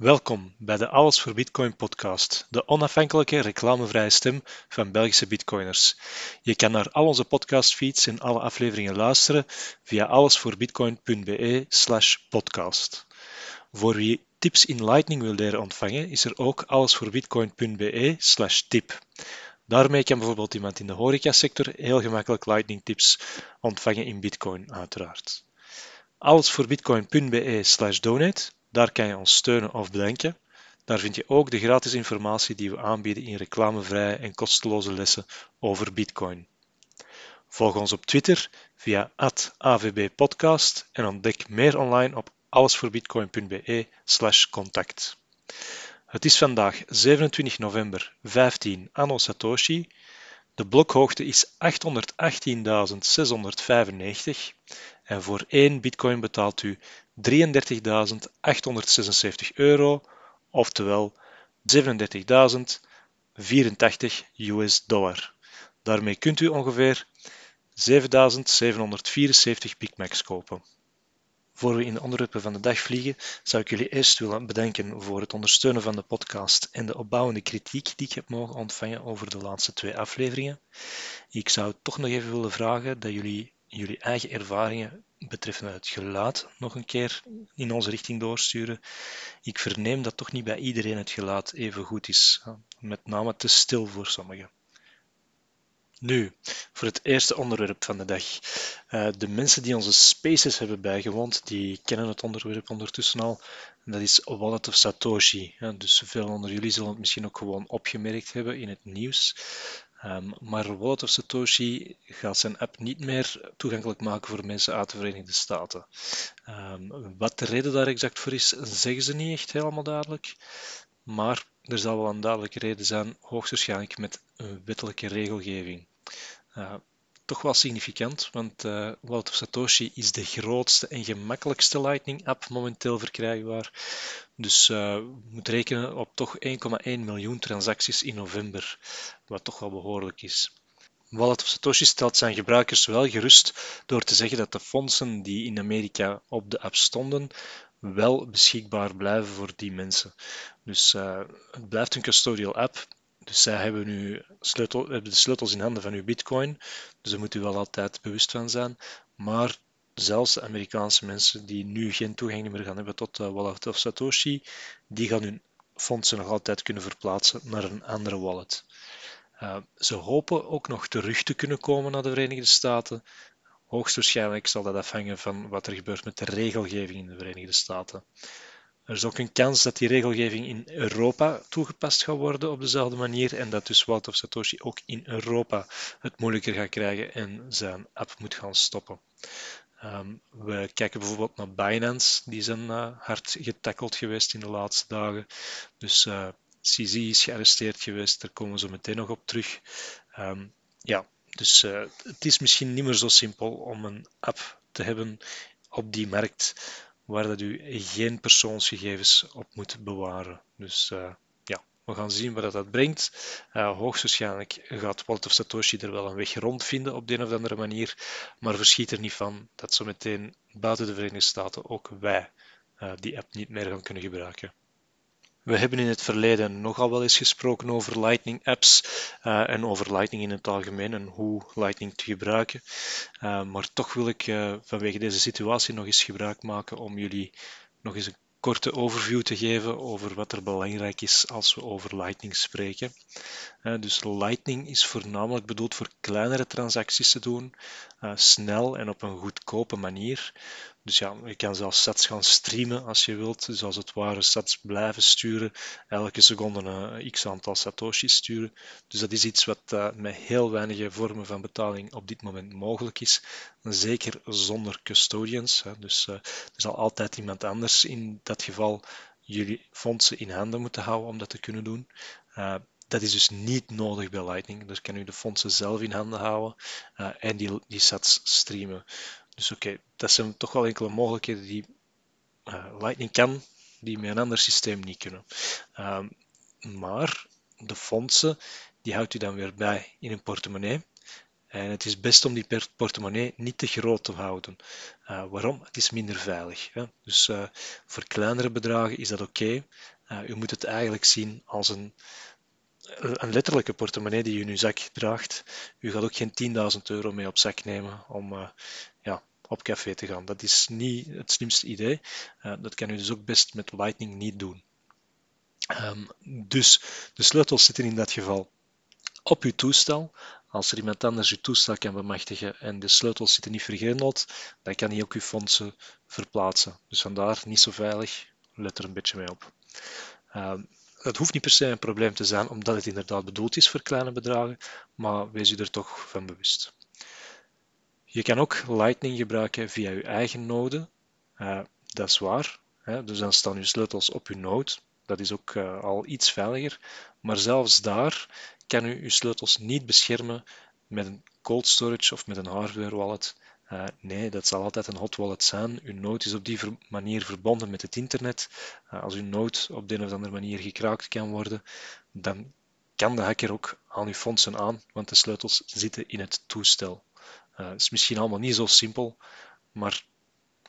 Welkom bij de Alles voor Bitcoin podcast, de onafhankelijke reclamevrije stem van Belgische bitcoiners. Je kan naar al onze podcastfeeds en alle afleveringen luisteren via allesvoorbitcoin.be slash podcast. Voor wie tips in Lightning wil leren ontvangen, is er ook allesvoorbitcoin.be slash tip. Daarmee kan bijvoorbeeld iemand in de horecasector heel gemakkelijk Lightning tips ontvangen in Bitcoin, uiteraard. Allesvoorbitcoin.be slash donate daar kan je ons steunen of bedenken. Daar vind je ook de gratis informatie die we aanbieden in reclamevrije en kosteloze lessen over Bitcoin. Volg ons op Twitter via @avbpodcast en ontdek meer online op allesvoorbitcoin.be/contact. Het is vandaag 27 november 15 anno Satoshi. De blokhoogte is 818.695 en voor 1 bitcoin betaalt u 33.876 euro, oftewel 37.084 US dollar. Daarmee kunt u ongeveer 7.774 Big Macs kopen. Voor we in de onderwerpen van de dag vliegen, zou ik jullie eerst willen bedanken voor het ondersteunen van de podcast en de opbouwende kritiek die ik heb mogen ontvangen over de laatste twee afleveringen. Ik zou toch nog even willen vragen dat jullie jullie eigen ervaringen betreffende het geluid nog een keer in onze richting doorsturen. Ik verneem dat toch niet bij iedereen het geluid even goed is, met name te stil voor sommigen. Nu, voor het eerste onderwerp van de dag. Uh, de mensen die onze spaces hebben bijgewoond, die kennen het onderwerp ondertussen al. dat is Wallet of Satoshi. Dus veel onder jullie zullen het misschien ook gewoon opgemerkt hebben in het nieuws. Um, maar Wallet of Satoshi gaat zijn app niet meer toegankelijk maken voor mensen uit de Verenigde Staten. Um, wat de reden daar exact voor is, zeggen ze niet echt helemaal duidelijk. Maar er zal wel een duidelijke reden zijn, hoogstwaarschijnlijk met een wettelijke regelgeving. Uh, toch wel significant, want uh, Wallet of Satoshi is de grootste en gemakkelijkste Lightning-app momenteel verkrijgbaar. Dus je moet rekenen op toch 1,1 miljoen transacties in november, wat toch wel behoorlijk is. Wallet of Satoshi stelt zijn gebruikers wel gerust door te zeggen dat de fondsen die in Amerika op de app stonden, wel beschikbaar blijven voor die mensen. Dus uh, het blijft een custodial app dus zij hebben nu hebben de sleutels in handen van uw bitcoin, dus daar moet u wel altijd bewust van zijn. Maar zelfs de Amerikaanse mensen die nu geen toegang meer gaan hebben tot uh, Wallet of Satoshi, die gaan hun fondsen nog altijd kunnen verplaatsen naar een andere wallet. Uh, ze hopen ook nog terug te kunnen komen naar de Verenigde Staten. Hoogstwaarschijnlijk zal dat afhangen van wat er gebeurt met de regelgeving in de Verenigde Staten. Er is ook een kans dat die regelgeving in Europa toegepast gaat worden op dezelfde manier en dat dus of Satoshi ook in Europa het moeilijker gaat krijgen en zijn app moet gaan stoppen. Ehm, we kijken bijvoorbeeld naar Binance, die zijn uh, hard getackeld geweest in de laatste dagen. Dus eh, CZ is gearresteerd geweest, daar komen we zo meteen nog op terug. Ehm, ja, dus uh, het is misschien niet meer zo simpel om een app te hebben op die markt waar dat u geen persoonsgegevens op moet bewaren. Dus uh, ja, we gaan zien wat dat brengt. Uh, hoogstwaarschijnlijk gaat Wallet of Satoshi er wel een weg rondvinden op de een of andere manier, maar verschiet er niet van dat zo meteen buiten de Verenigde Staten ook wij uh, die app niet meer gaan kunnen gebruiken. We hebben in het verleden nogal wel eens gesproken over Lightning apps uh, en over Lightning in het algemeen en hoe Lightning te gebruiken. Uh, maar toch wil ik uh, vanwege deze situatie nog eens gebruik maken om jullie nog eens een korte overview te geven over wat er belangrijk is als we over Lightning spreken. dus Lightning is voornamelijk bedoeld voor kleinere transacties te doen, snel en op een goedkope manier. Dus ja, je kan zelfs sets gaan streamen als je wilt. Dus als het ware sets blijven sturen. Elke seconde een x aantal satoshis sturen. Dus dat is iets wat uh, met heel weinige vormen van betaling op dit moment mogelijk is. Zeker zonder custodians. Hè. Dus uh, er zal altijd iemand anders in dat geval jullie fondsen in handen moeten houden om dat te kunnen doen. Dat is dus niet nodig bij Lightning. Daar kan u de fondsen zelf in handen houden en die, die sets streamen. Dus oké, dat zijn toch wel enkele mogelijkheden die uh, Lightning kan, die met een ander systeem niet kunnen. Uh, maar de fondsen, die houdt u dan weer bij in een portemonnee. En het is best om die portemonnee niet te groot te houden. Uh, waarom? Het is minder veilig. Hè? Dus uh, voor kleinere bedragen is dat oké. U moet het eigenlijk zien als een, een letterlijke portemonnee die u in uw zak draagt. U gaat ook geen 10.000 euro mee op zak nemen om ja, op café te gaan. Dat is niet het slimste idee. dat kan u dus ook best met Lightning niet doen. Um, dus de sleutels zitten in dat geval op uw toestel. Als er iemand anders uw toestel kan bemachtigen en de sleutels zitten niet vergrendeld, dan kan hij ook uw fondsen verplaatsen. Dus vandaar niet zo veilig, let er een beetje mee op. Uh, het hoeft niet per se een probleem te zijn, omdat het inderdaad bedoeld is voor kleine bedragen, maar wees u er toch van bewust. Je kan ook Lightning gebruiken via uw eigen node. Uh, dat is waar. Hè? Dus dan staan uw sleutels op uw node. Dat is ook uh, al iets veiliger. Maar zelfs daar kan u uw sleutels niet beschermen met een cold storage of met een hardware wallet. Uh, nee, dat zal altijd een hot wallet zijn. Uw node is op die manier verbonden met het internet. Als uw node op de een of andere manier gekraakt kan worden, dan kan de hacker ook aan uw fondsen aan, want de sleutels zitten in het toestel. Het is misschien allemaal niet zo simpel, maar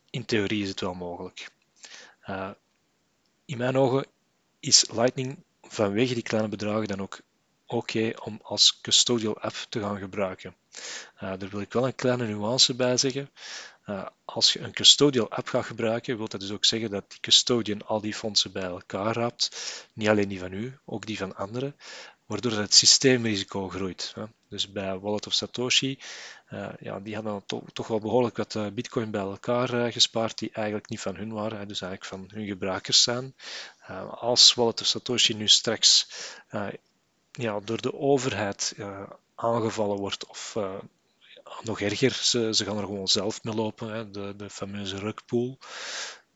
in theorie is het wel mogelijk. in mijn ogen is Lightning vanwege die kleine bedragen dan ook oké om als custodial app te gaan gebruiken. Uh, daar wil ik wel een kleine nuance bij zeggen. Als je een custodial app gaat gebruiken, wil dat dus ook zeggen dat die custodian al die fondsen bij elkaar raapt. Niet alleen die van u, ook die van anderen, waardoor het systeemrisico groeit. Dus bij Wallet of Satoshi, uh, ja, die hadden to toch wel behoorlijk wat bitcoin bij elkaar gespaard die eigenlijk niet van hun waren, dus eigenlijk van hun gebruikers zijn. als Wallet of Satoshi nu straks ja, door de overheid aangevallen wordt of nog erger, ze, ze gaan er gewoon zelf mee lopen, hè, de, de fameuze rugpool,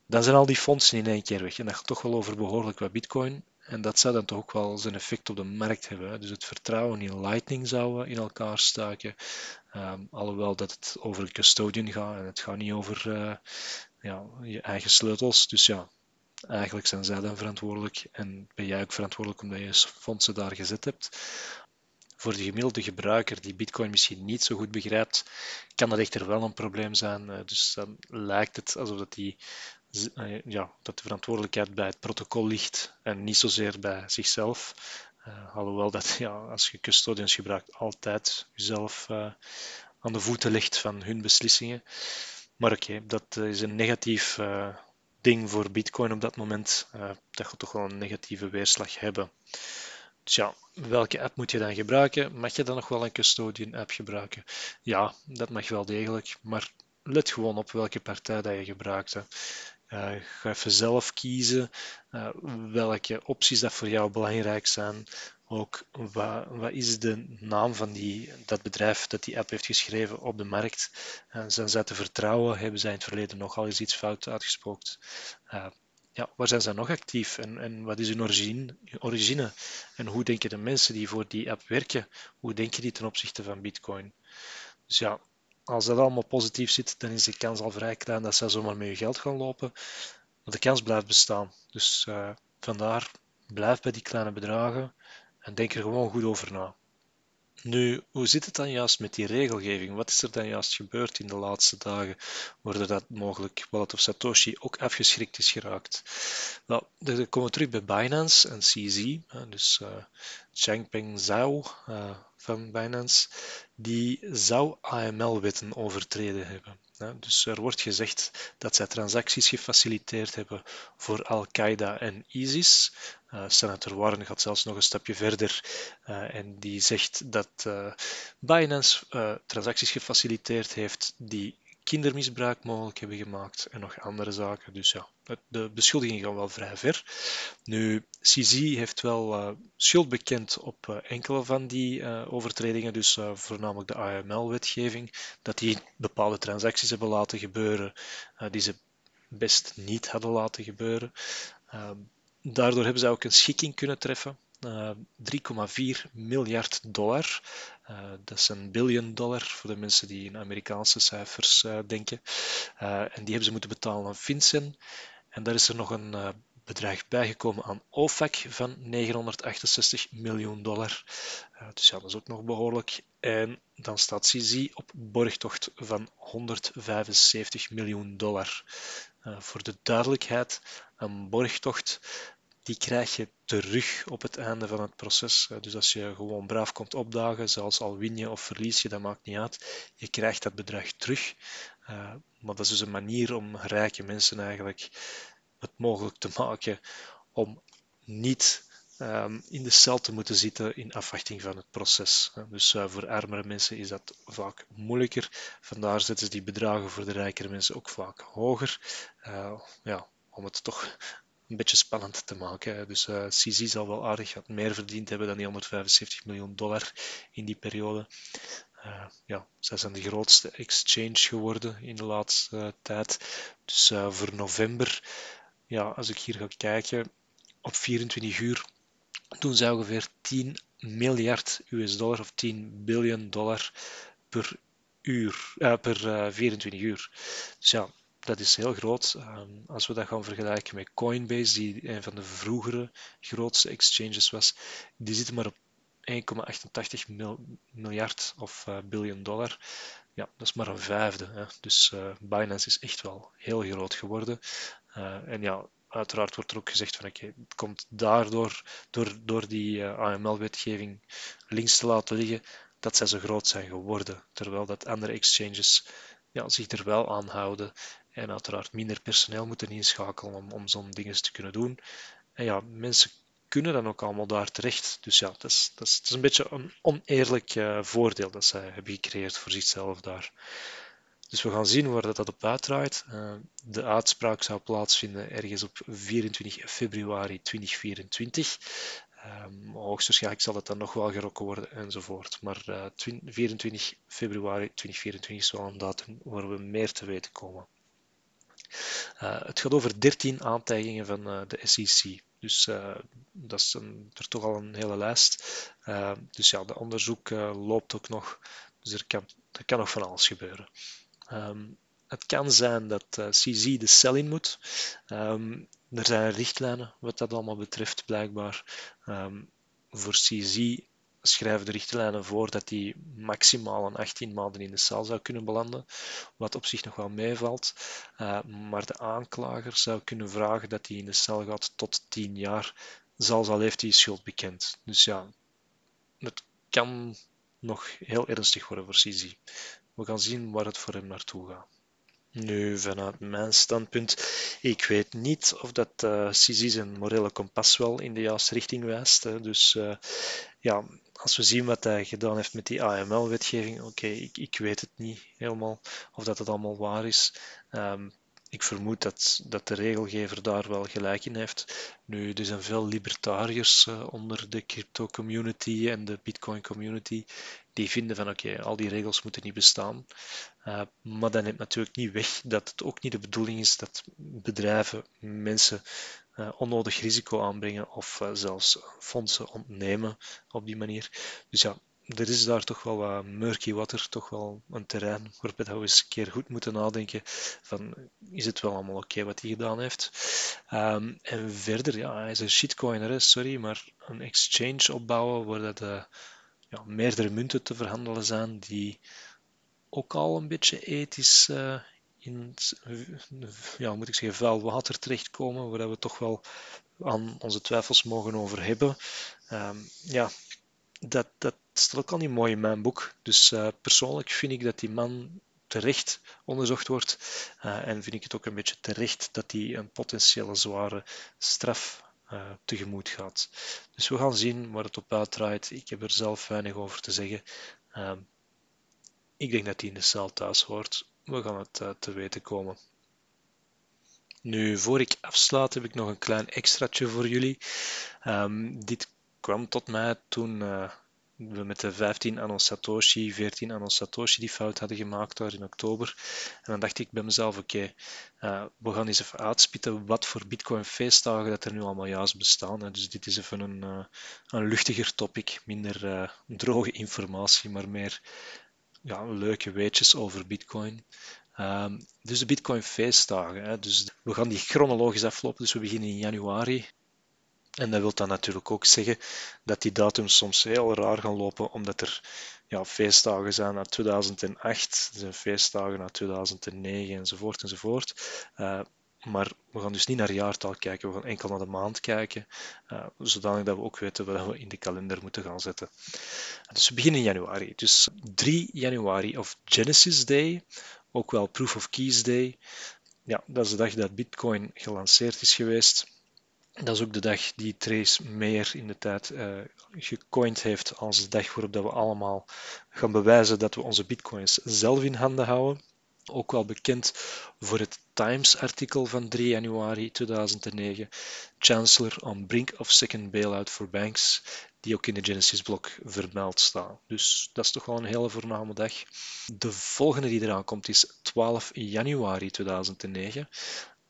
dan zijn al die fondsen in één keer weg. En dat gaat toch wel over behoorlijk wat bitcoin. En dat zou dan toch ook wel zijn effect op de markt hebben. Dus het vertrouwen in Lightning zou in elkaar staken. Um, alhoewel dat het over een custodian gaat en het gaat niet over uh, ja, je eigen sleutels. Dus ja, Eigenlijk zijn zij dan verantwoordelijk en ben jij ook verantwoordelijk omdat je fondsen daar gezet hebt. Voor de gemiddelde gebruiker die Bitcoin misschien niet zo goed begrijpt, kan dat echter wel een probleem zijn. Eh, dus dan lijkt het alsof dat die, eh, ja, dat de verantwoordelijkheid bij het protocol ligt en niet zozeer bij zichzelf. Uh, alhoewel dat ja, als je custodians gebruikt altijd jezelf uh, aan de voeten ligt van hun beslissingen. Maar oké, dat is een negatief ding voor Bitcoin op dat moment. Dat gaat toch wel een negatieve weerslag hebben. Dus ja, welke app moet je dan gebruiken? Mag je dan nog wel een custodian app gebruiken? Ja, dat mag wel degelijk, maar let gewoon op welke partij dat je gebruikt. Hè. Uh, ga even zelf kiezen uh, welke opties dat voor jou belangrijk zijn. Ook wat, wat, is de naam van die, dat bedrijf dat die app heeft geschreven op de markt? Uh, zijn zij te vertrouwen? Hebben zij in het verleden nogal eens iets fout uitgesproken? ja, waar zijn zij nog actief en, en wat is hun origine, origine? En hoe denken de mensen die voor die app werken, hoe denken die ten opzichte van Bitcoin? Dus ja, als dat allemaal positief zit, dan is de kans al vrij klein dat zij zomaar met je geld gaan lopen. Maar de kans blijft bestaan. Dus uh, vandaar, blijf bij die kleine bedragen en denk er gewoon goed over na. Nu, hoe zit het dan juist met die regelgeving? Wat is er dan juist gebeurd in de laatste dagen, waardoor dat mogelijk Wallet of Satoshi ook afgeschrikt is geraakt? Nou, dan komen we terug bij Binance en CZ, dus uh, Changpeng Zhao uh, van Binance, die zou AML-wetten overtreden hebben. Dus er wordt gezegd dat zij transacties gefaciliteerd hebben voor Al-Qaeda en ISIS. Uh, senator Warren gaat zelfs nog een stapje verder uh, en die zegt dat Binance transacties gefaciliteerd heeft die kindermisbruik mogelijk hebben gemaakt en nog andere zaken. Dus ja, de beschuldigingen gaan wel vrij ver. Nu, CZ heeft wel uh, schuld bekend op uh, enkele van die uh, overtredingen, dus voornamelijk de AML-wetgeving, dat die bepaalde transacties hebben laten gebeuren die ze best niet hadden laten gebeuren. daardoor hebben ze ook een schikking kunnen treffen 3,4 miljard dollar. Uh, dat is een billion dollar voor de mensen die in Amerikaanse cijfers uh, denken. En die hebben ze moeten betalen aan FinCEN. En daar is er nog een bedrag bijgekomen aan OFAC van 968 miljoen dollar. dus ja, dat is ook nog behoorlijk. En dan staat CZ op borgtocht van 175 miljoen dollar. Voor de duidelijkheid, een borgtocht die krijg je terug op het einde van het proces. Dus als je gewoon braaf komt opdagen, zelfs al win je of verlies je, dat maakt niet uit. Je krijgt dat bedrag terug. Uh, maar dat is dus een manier om rijke mensen eigenlijk het mogelijk te maken om niet um, in de cel te moeten zitten in afwachting van het proces. Dus uh, voor armere mensen is dat vaak moeilijker. Vandaar zetten ze die bedragen voor de rijkere mensen ook vaak hoger. Ja, om het toch een beetje spannend te maken. Dus uh, CZ zal wel aardig wat meer verdiend hebben dan die 175 miljoen dollar in die periode. Uh, ja, zij zijn de grootste exchange geworden in de laatste uh, tijd. Dus voor november, ja, als ik hier ga kijken, op 24 uur doen zij ongeveer 10 miljard US dollar of 10 biljoen dollar per uur, per 24 uur. Dus ja, dat is heel groot. Ehm, als we dat gaan vergelijken met Coinbase, die een van de vroegere grootste exchanges was, die zitten maar op 1,88 miljard of uh, biljoen dollar. Ja, dat is maar een vijfde. Hè. Dus uh, Binance is echt wel heel groot geworden. Uh, en ja, uiteraard wordt er ook gezegd van oké, het komt daardoor, door, door die AML-wetgeving links te laten liggen, dat zij zo groot zijn geworden. Terwijl dat andere exchanges ja, zich er wel aan houden en uiteraard minder personeel moeten inschakelen om, om zo'n dingen te kunnen doen. En ja, mensen kunnen dan ook allemaal daar terecht. Dus ja, dat is, dat is, een beetje een oneerlijk uh, voordeel dat zij hebben gecreëerd voor zichzelf daar. Dus we gaan zien waar dat, op uitdraait. Uh, de uitspraak zou plaatsvinden ergens op 24 februari 2024. Um, hoogstwaarschijnlijk zal het dan nog wel gerokken worden enzovoort. Maar uh, eh, 24 februari 2024 is wel een datum waar we meer te weten komen. Uh, het gaat over 13 aantijgingen van uh, de SEC. Dus uh, dat is een, er toch al een hele lijst. dus ja, de onderzoek loopt ook nog. Dus er kan, er kan nog van alles gebeuren. Um, het kan zijn dat CZ de cel in moet. Um, er zijn richtlijnen wat dat allemaal betreft, blijkbaar. Um, voor CZ schrijven de richtlijnen voor dat hij maximaal een 18 maanden in de cel zou kunnen belanden, wat op zich nog wel meevalt. Uh, maar de aanklager zou kunnen vragen dat hij in de cel gaat tot 10 jaar, zelfs al heeft hij schuld bekend. Dus ja, het kan nog heel ernstig worden voor CZ. We gaan zien waar het voor hem naartoe gaat. Nu, vanuit mijn standpunt, ik weet niet of dat uh, CZ zijn morele kompas wel in de juiste richting wijst. Hè. Dus uh, ja, als we zien wat hij gedaan heeft met die AML-wetgeving, oké, ik, ik, weet het niet helemaal of dat het allemaal waar is. Um, ik vermoed dat, dat de regelgever daar wel gelijk in heeft. Nu, er zijn veel libertariërs uh, onder de crypto-community en de bitcoin-community die vinden van oké, al die regels moeten niet bestaan. Uh, maar dat neemt natuurlijk niet weg dat het ook niet de bedoeling is dat bedrijven mensen onnodig risico aanbrengen of uh, zelfs fondsen ontnemen op die manier. Dus ja, er is daar toch wel wat murky water, toch wel een terrein waarbij we eens een keer goed moeten nadenken van is het wel allemaal oké wat hij gedaan heeft. Um, en verder, ja, hij is een shitcoiner, sorry, maar een exchange opbouwen waar dat, uh, ja, meerdere munten te verhandelen zijn die ook al een beetje ethisch uh, in ja, moet ik zeggen, vuil water terechtkomen, waar we toch wel aan onze twijfels mogen over hebben. Um, ja, dat, dat staat ook al niet mooi in mijn boek. Dus uh, persoonlijk vind ik dat die man terecht onderzocht wordt. Uh, en vind ik het ook een beetje terecht dat hij een potentiële zware straf tegemoet gaat. Dus we gaan zien waar het op uitdraait. Ik heb er zelf weinig over te zeggen. Uh, ik denk dat hij in de cel thuis hoort. We gaan het uh, te weten komen. Nu, voor ik afsluit, heb ik nog een klein extraatje voor jullie. Um, dit kwam tot mij toen we met de 15 Anno Satoshi, 14 Anno Satoshi die fout hadden gemaakt daar in oktober. En dan dacht ik bij mezelf, oké, uh, we gaan eens even uitspitten wat voor Bitcoin feestdagen dat er nu allemaal juist bestaan. Hè. Dus dit is even een, een luchtiger topic, minder droge informatie, maar meer ja, leuke weetjes over Bitcoin. Um, dus de Bitcoin feestdagen. Hè. Dus we gaan die chronologisch aflopen, dus we beginnen in januari. En dat wil dan natuurlijk ook zeggen dat die datums soms heel raar gaan lopen, omdat er ja, feestdagen zijn uit 2008, er zijn feestdagen uit 2009 enzovoort enzovoort. Uh, maar we gaan dus niet naar jaartal kijken, we gaan enkel naar de maand kijken, uh, zodanig dat we ook weten wat we in de kalender moeten gaan zetten. Dus we beginnen in januari. Dus 3 januari of Genesis Day, ook wel Proof of Keys Day. Ja, dat is de dag dat Bitcoin gelanceerd is geweest. Dat is ook de dag die Trace meer in de tijd uh, gecoind heeft als de dag waarop dat we allemaal gaan bewijzen dat we onze bitcoins zelf in handen houden. Ook wel bekend voor het Times-artikel van 3 januari 2009, Chancellor on brink of second bailout for banks, die ook in de Genesis-blok vermeld staat. Dus dat is toch wel een hele voorname dag. De volgende die eraan komt is 12 januari 2009.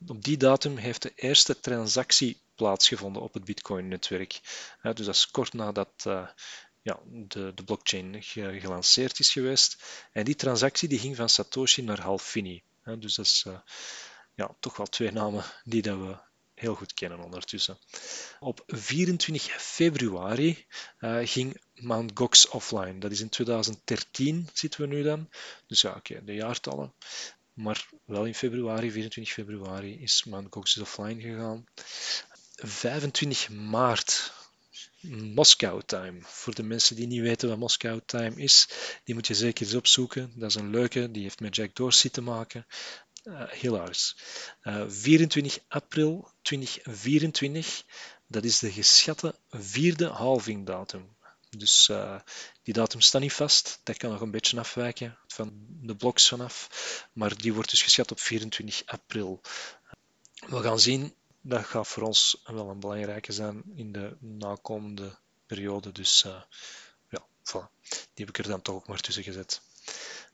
Op die datum heeft de eerste transactie plaatsgevonden op het Bitcoin-netwerk. dus dat is kort nadat uh, ja, de, de blockchain gelanceerd is geweest. En die transactie die ging van Satoshi naar Halfini. dus dat is uh, ja, toch wel twee namen die dat we heel goed kennen ondertussen. Op 24 februari uh, ging Mt. Gox offline. Dat is in 2013 zitten we nu dan. Dus ja, oké, de jaartallen. Maar wel in februari, 24 februari, is Mt. Gox offline gegaan. 25 maart Moscow Time. Voor de mensen die niet weten wat Moscow Time is, die moet je zeker eens opzoeken. Dat is een leuke, die heeft met Jack Dorsey te maken. Uh, hilarisch. Uh, 24 april 2024, dat is de geschatte vierde halving datum. Dus uh, die datum staat niet vast. Dat kan nog een beetje afwijken van de bloks vanaf. Maar die wordt dus geschat op 24 april. We gaan zien dat gaat voor ons wel een belangrijke zijn in de nakomende periode. Dus uh, ja, voilà. die heb ik er dan toch ook maar tussen gezet.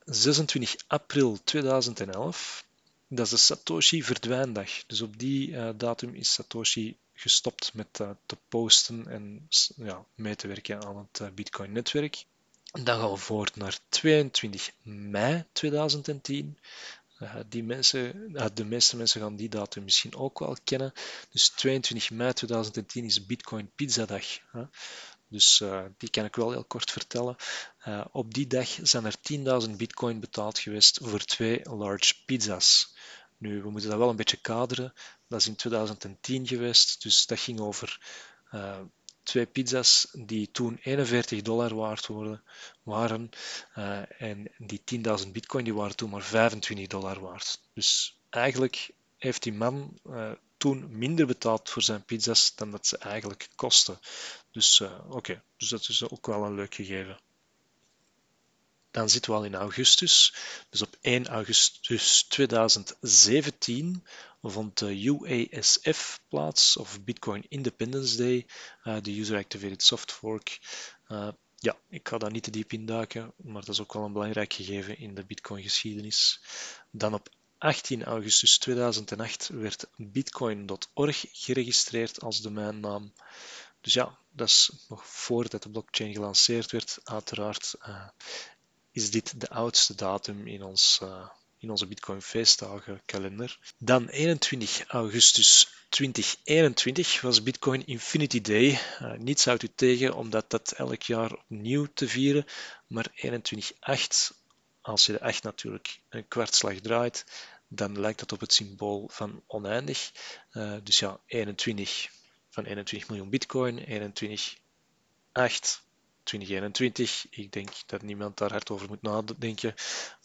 26 april 2011, dat is de Satoshi verdwijndag. Dus op die uh, datum is Satoshi gestopt met uh, te posten en ja, mee te werken aan het Bitcoin-netwerk. Dan gaan we voort naar 22 mei 2010. Uh, die mensen, uh, de meeste mensen gaan die datum misschien ook wel kennen. Dus 22 mei 2010 is Bitcoin Pizza Dag. Dus uh, die kan ik wel heel kort vertellen. op die dag zijn er 10.000 bitcoin betaald geweest voor twee large pizza's. Nu, we moeten dat wel een beetje kaderen. Dat is in 2010 geweest, dus dat ging over twee pizza's die toen 41 dollar waard waren. Uh, en die 10.000 bitcoin die waren toen maar 25 dollar waard. Dus eigenlijk heeft die man uh, toen minder betaald voor zijn pizza's dan dat ze eigenlijk kosten. Dus uh, oké, dus dat is ook wel een leuk gegeven. Dan zitten we al in augustus. Dus op 1 augustus 2017 vond de UASF plaats, of Bitcoin Independence Day, uh, de User Activated Soft Fork. Uh, ja, ik ga daar niet te diep in duiken, maar dat is ook wel een belangrijk gegeven in de Bitcoin-geschiedenis. Dan op 18 augustus 2008 werd bitcoin.org geregistreerd als domeinnaam. Dus ja, dat is nog voordat de blockchain gelanceerd werd, uiteraard. Uh, is dit de oudste datum in, ons, in onze Bitcoin feestdagen kalender. Dan 21 augustus 2021 was Bitcoin Infinity Day. Uh, niets houdt u tegen om dat elk jaar opnieuw te vieren, maar 21.8, als je de 8 natuurlijk een kwartslag draait, dan lijkt dat op het symbool van oneindig. Uh, dus ja, 21 van 21 miljoen bitcoin, 21, 8 2021. Ik denk dat niemand daar hard over moet nadenken,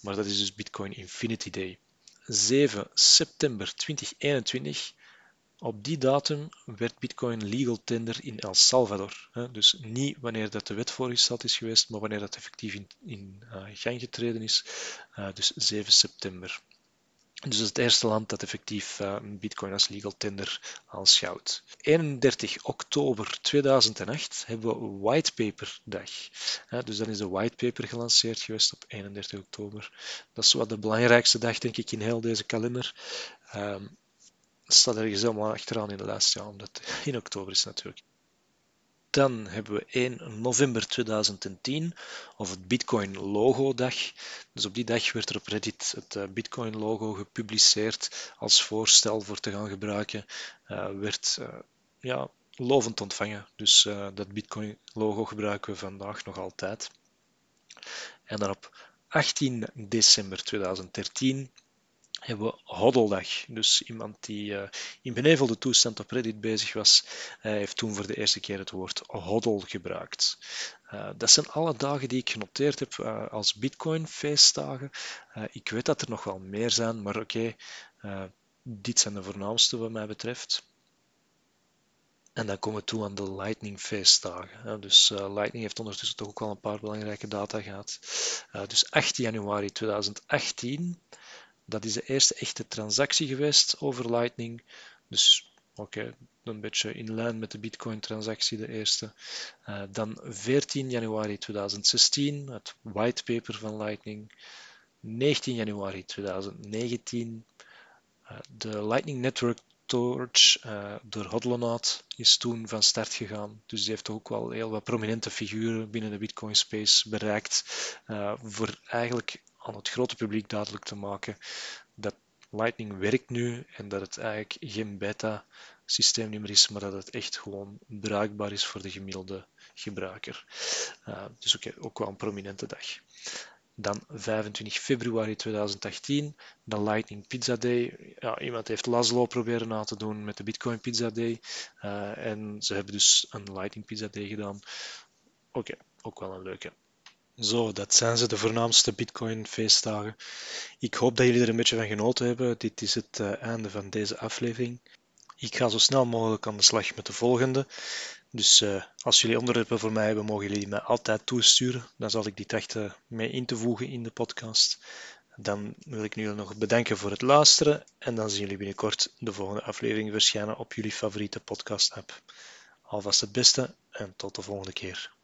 maar dat is dus Bitcoin Infinity Day. 7 september 2021. Op die datum werd Bitcoin legal tender in El Salvador. Dus niet wanneer dat de wet voorgesteld is geweest, maar wanneer dat effectief in, in uh, gang getreden is. Uh, dus 7 september. Dus het eerste land dat effectief uh, Bitcoin als legal tender aanschouwt. 31 oktober 2008 hebben we Whitepaper Dag. Uh, dus dan is de Whitepaper gelanceerd geweest op 31 oktober. Dat is wat de belangrijkste dag, denk ik, in heel deze kalender. Um, staat ergens helemaal achteraan in de lijst, ja, omdat in oktober is natuurlijk. Dan hebben we 1 november 2010, of het Bitcoin Logo Dag. Dus op die dag werd er op Reddit het eh, Bitcoin logo gepubliceerd als voorstel voor te gaan gebruiken. Uh, werd uh, ja, lovend ontvangen. Dus dat Bitcoin logo gebruiken we vandaag nog altijd. En dan op 18 december 2013 hebben we Hoddeldag. Dus iemand die uh, in benevelde toestand op Reddit bezig was, heeft toen voor de eerste keer het woord hoddle gebruikt. Uh, dat zijn alle dagen die ik genoteerd heb als Bitcoin-feestdagen. ik weet dat er nog wel meer zijn, maar oké, dit zijn de voornaamste wat mij betreft. En dan komen we toe aan de Lightning feestdagen. Dus Lightning heeft ondertussen toch ook wel een paar belangrijke data gehad. Dus 18 januari 2018 dat is de eerste echte transactie geweest over Lightning. Dus oké, een beetje in lijn met de Bitcoin-transactie, de eerste. Uh, dan 14 januari 2016, het whitepaper van Lightning. 19 januari 2019, uh, de Lightning Network Torch uh, door Hodlonaut is toen van start gegaan. Dus die heeft ook wel heel wat prominente figuren binnen de Bitcoin space bereikt. Voor eigenlijk aan het grote publiek duidelijk te maken dat Lightning werkt nu en dat het eigenlijk geen beta systeem meer is, maar dat het echt gewoon bruikbaar is voor de gemiddelde gebruiker. Uh, dus ook, wel een prominente dag. Dan 25 februari 2018, de Lightning Pizza Day. Ja, iemand heeft Laszlo proberen na te doen met de Bitcoin Pizza Day. Uh, en ze hebben dus een Lightning Pizza Day gedaan. Oké, ook wel een leuke. Zo, dat zijn ze, de voornaamste Bitcoin-feestdagen. Ik hoop dat jullie er een beetje van genoten hebben. Dit is het uh, einde van deze aflevering. Ik ga zo snel mogelijk aan de slag met de volgende. Dus uh, als jullie onderwerpen voor mij hebben, mogen jullie mij altijd toesturen. Dan zal ik die trachten mee in te voegen in de podcast. Dan wil ik jullie nog bedanken voor het luisteren. En dan zien jullie binnenkort de volgende aflevering verschijnen op jullie favoriete podcast-app. Alvast het beste en tot de volgende keer.